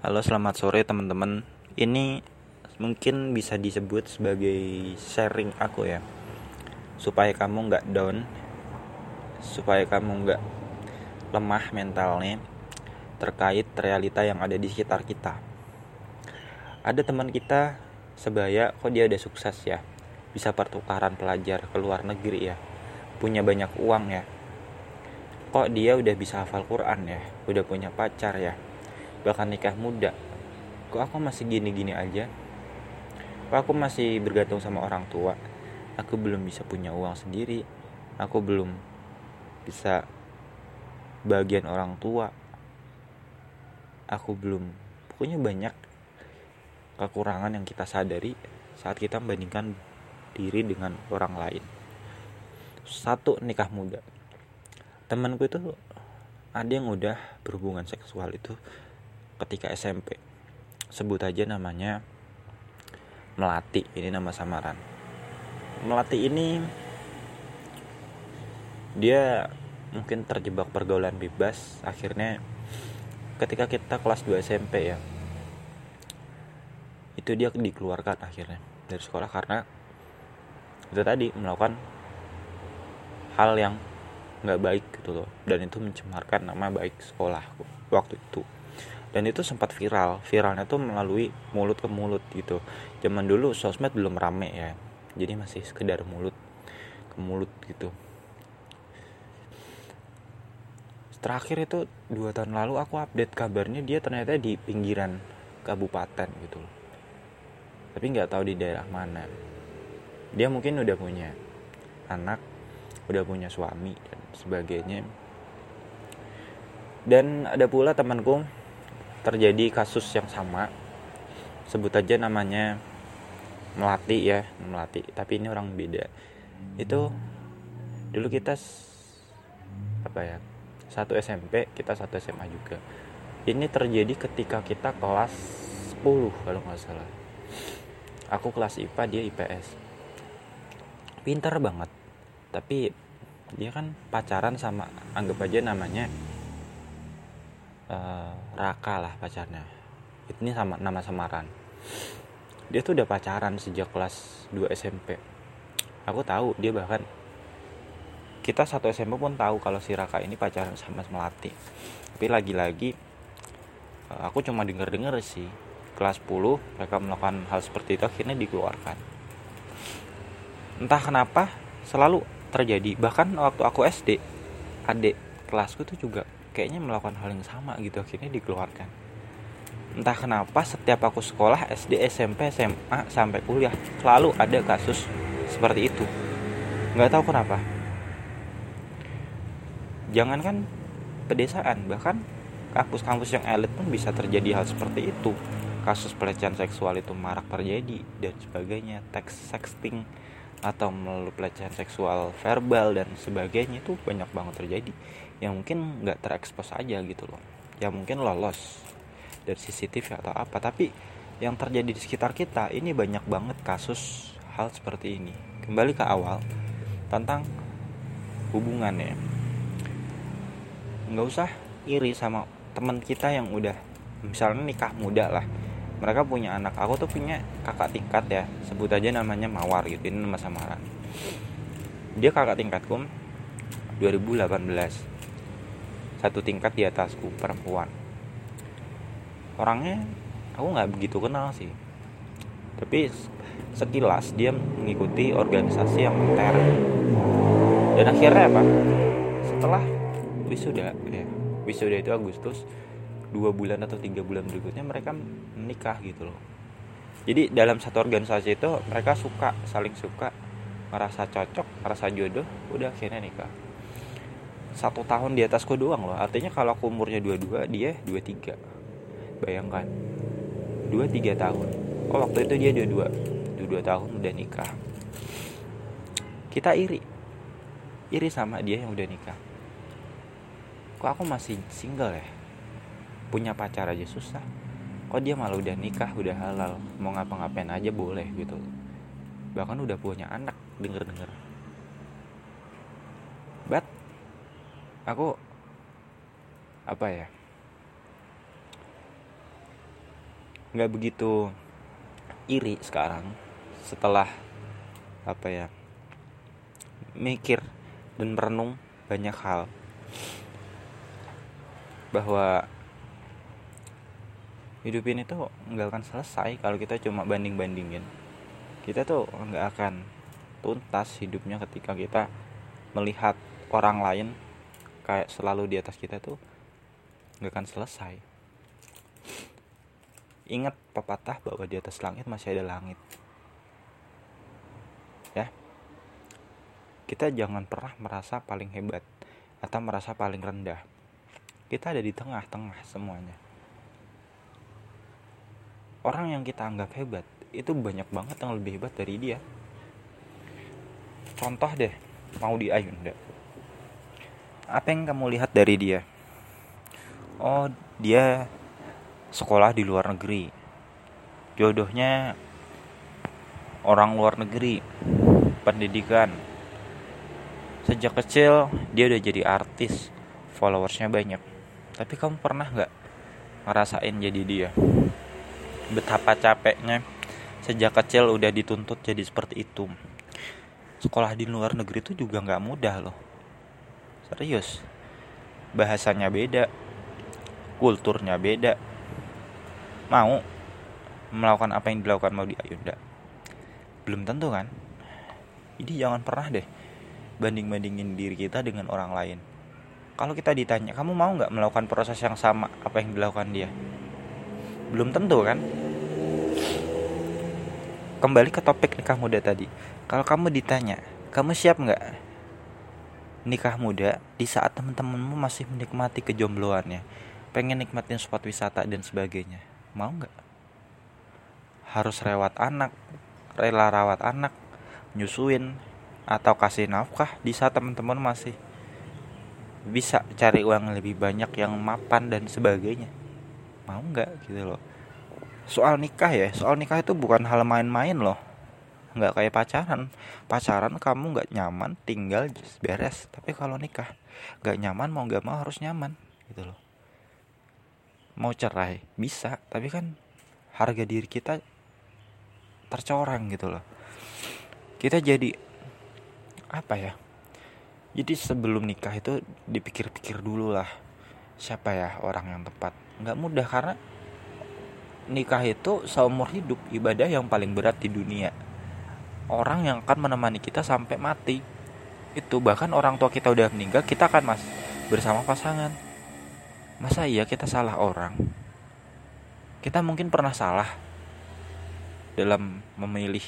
Halo selamat sore teman-teman. Ini mungkin bisa disebut sebagai sharing aku ya. Supaya kamu nggak down. Supaya kamu nggak lemah mentalnya Terkait realita yang ada di sekitar kita. Ada teman kita sebaya kok dia udah sukses ya? Bisa pertukaran pelajar ke luar negeri ya. Punya banyak uang ya. Kok dia udah bisa hafal Quran ya? Udah punya pacar ya bahkan nikah muda. Kok aku masih gini-gini aja? Kok aku masih bergantung sama orang tua? Aku belum bisa punya uang sendiri. Aku belum bisa bagian orang tua. Aku belum. Pokoknya banyak kekurangan yang kita sadari saat kita membandingkan diri dengan orang lain. Satu nikah muda. Temanku itu ada yang udah berhubungan seksual itu ketika SMP sebut aja namanya Melati ini nama samaran. Melati ini dia mungkin terjebak pergaulan bebas akhirnya ketika kita kelas 2 SMP ya itu dia dikeluarkan akhirnya dari sekolah karena itu tadi melakukan hal yang nggak baik gitu loh. Dan itu mencemarkan nama baik sekolah waktu itu dan itu sempat viral. Viralnya tuh melalui mulut ke mulut gitu. Zaman dulu sosmed belum rame ya. Jadi masih sekedar mulut ke mulut gitu. Terakhir itu dua tahun lalu aku update kabarnya dia ternyata di pinggiran kabupaten gitu tapi nggak tahu di daerah mana. Dia mungkin udah punya anak udah punya suami dan sebagainya. Dan ada pula temanku terjadi kasus yang sama. Sebut aja namanya melati ya melati. Tapi ini orang beda. Itu dulu kita apa ya satu SMP kita satu SMA juga. Ini terjadi ketika kita kelas 10 kalau nggak salah. Aku kelas IPA dia IPS pintar banget. Tapi dia kan pacaran sama anggap aja namanya uh, Raka lah pacarnya. Ini sama nama samaran. Dia tuh udah pacaran sejak kelas 2 SMP aku tahu dia bahkan kita satu SMP pun tahu kalau si Raka ini pacaran sama Melati. Tapi lagi-lagi uh, aku cuma denger-denger sih kelas 10 mereka melakukan hal seperti itu akhirnya dikeluarkan. Entah kenapa selalu terjadi. Bahkan waktu aku SD adik kelasku tuh juga kayaknya melakukan hal yang sama gitu akhirnya dikeluarkan. Entah kenapa setiap aku sekolah SD SMP SMA sampai kuliah selalu ada kasus seperti itu. Nggak tahu kenapa. Jangankan pedesaan bahkan kampus-kampus yang elit pun bisa terjadi hal seperti itu. Kasus pelecehan seksual itu marak terjadi dan sebagainya. Teks sexting atau melalui pelecehan seksual verbal dan sebagainya itu banyak banget terjadi. Yang mungkin nggak terekspos aja gitu loh. Yang mungkin lolos dari CCTV atau apa. Tapi yang terjadi di sekitar kita ini banyak banget kasus hal seperti ini. Kembali ke awal tentang hubungan ya. Nggak usah iri sama teman kita yang udah misalnya nikah muda lah mereka punya anak. Aku tuh punya kakak tingkat ya. Sebut aja namanya Mawar gitu. Ini nama samaran dia kakak tingkatku 2018 satu tingkat di atasku perempuan. Orangnya aku nggak begitu kenal sih. Tapi sekilas dia mengikuti organisasi yang ter dan akhirnya apa? Setelah wisuda ya wisuda itu Agustus dua bulan atau tiga bulan berikutnya mereka menikah gitu loh. Jadi dalam satu organisasi itu mereka suka saling suka merasa cocok merasa jodoh udah akhirnya nikah. Satu tahun di atasku doang loh. Artinya kalau aku umurnya dua dua dia dua tiga bayangkan dua tiga tahun. Oh waktu itu dia dua dua dua dua tahun udah nikah. Kita iri. Iri sama dia yang udah nikah. Kok aku masih single ya punya pacar aja susah. Kok dia malah udah nikah udah halal mau ngapa-ngapain aja boleh gitu bahkan udah punya anak denger denger but aku apa ya nggak begitu iri sekarang setelah apa ya mikir dan merenung banyak hal. Bahwa hidup ini tuh nggak akan selesai kalau kita cuma banding bandingin kita tuh nggak akan tuntas hidupnya ketika kita melihat orang lain kayak selalu di atas kita tuh nggak akan selesai. Ingat pepatah bahwa di atas langit masih ada langit. Ya. Kita jangan pernah merasa paling hebat atau merasa paling rendah. Kita ada di tengah-tengah semuanya orang yang kita anggap hebat itu banyak banget yang lebih hebat dari dia. Contoh deh mau di Ayunda. Apa yang kamu lihat dari dia? Oh dia sekolah di luar negeri. Jodohnya orang luar negeri pendidikan. Sejak kecil dia udah jadi artis followersnya banyak. Tapi kamu pernah nggak ngerasain jadi dia betapa capeknya sejak kecil udah dituntut jadi seperti itu. Sekolah di luar negeri itu juga nggak mudah loh. Serius. Bahasanya beda. Kulturnya beda. Mau melakukan apa yang dilakukan mau di Ayunda belum tentu kan? Jadi jangan pernah deh banding-bandingin diri kita dengan orang lain. Kalau kita ditanya kamu mau nggak melakukan proses yang sama apa yang dilakukan dia belum tentu kan? Kembali ke topik nikah muda tadi. Kalau kamu ditanya kamu siap nggak nikah muda di saat teman-temanmu masih menikmati kejombloannya pengen nikmatin spot wisata dan sebagainya? Mau nggak? Harus rawat anak rela rawat anak nyusuin atau kasih nafkah di saat teman-teman masih bisa cari uang lebih banyak yang mapan dan sebagainya mau nggak gitu loh. Soal nikah ya soal nikah itu bukan hal main-main loh. Nggak kayak pacaran. Pacaran kamu nggak nyaman tinggal beres. Tapi kalau nikah nggak nyaman mau nggak mau harus nyaman gitu loh. Mau cerai bisa. Tapi kan harga diri kita tercoreng gitu loh. Kita jadi apa ya jadi sebelum nikah itu dipikir-pikir dulu lah siapa ya orang yang tepat nggak mudah karena nikah itu seumur hidup ibadah yang paling berat di dunia. Orang yang akan menemani kita sampai mati. Itu bahkan orang tua kita udah meninggal, kita akan mas bersama pasangan. Masa iya kita salah orang? Kita mungkin pernah salah dalam memilih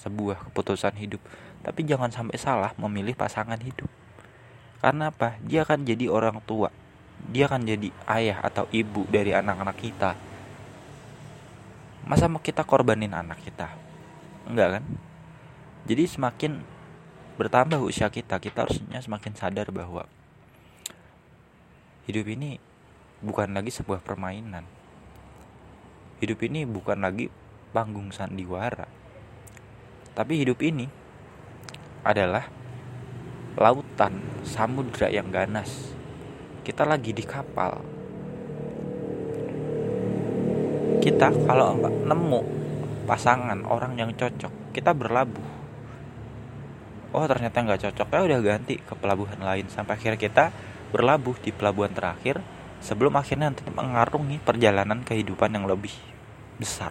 sebuah keputusan hidup, tapi jangan sampai salah memilih pasangan hidup. Karena apa? Dia akan jadi orang tua. Dia akan jadi ayah atau ibu dari anak-anak kita. Masa mau kita korbanin anak kita? Enggak kan? Jadi semakin bertambah usia kita kita harusnya semakin sadar bahwa hidup ini bukan lagi sebuah permainan. Hidup ini bukan lagi panggung sandiwara. Tapi hidup ini adalah lautan samudra yang ganas kita lagi di kapal. Kita kalau nemu pasangan orang yang cocok kita berlabuh. Oh ternyata nggak cocok ya udah ganti ke pelabuhan lain. Sampai akhirnya kita berlabuh di pelabuhan terakhir sebelum akhirnya nanti mengarungi perjalanan kehidupan yang lebih besar.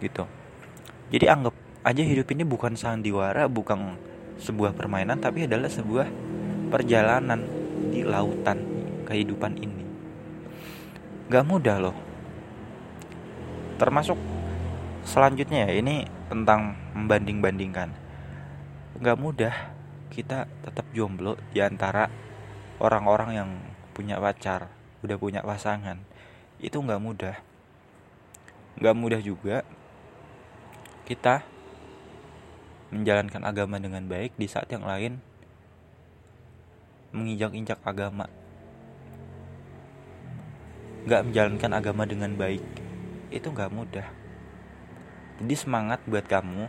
Gitu. Jadi anggap aja hidup ini bukan sandiwara bukan sebuah permainan tapi adalah sebuah perjalanan di lautan kehidupan ini. Gak mudah loh. Termasuk selanjutnya ya ini tentang membanding-bandingkan. Nggak mudah kita tetap jomblo di antara orang-orang yang punya pacar udah punya pasangan. Itu nggak mudah. Nggak mudah juga kita menjalankan agama dengan baik di saat yang lain menginjak-injak agama. Nggak menjalankan agama dengan baik. Itu nggak mudah. Jadi semangat buat kamu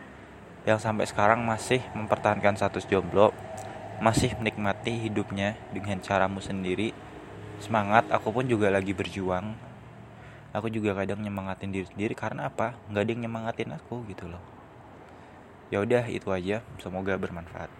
yang sampai sekarang masih mempertahankan status jomblo masih menikmati hidupnya dengan caramu sendiri semangat. Aku pun juga lagi berjuang. Aku juga kadang nyemangatin diri sendiri. Karena apa? Nggak ada yang nyemangatin aku gitu loh. Ya udah itu aja. Semoga bermanfaat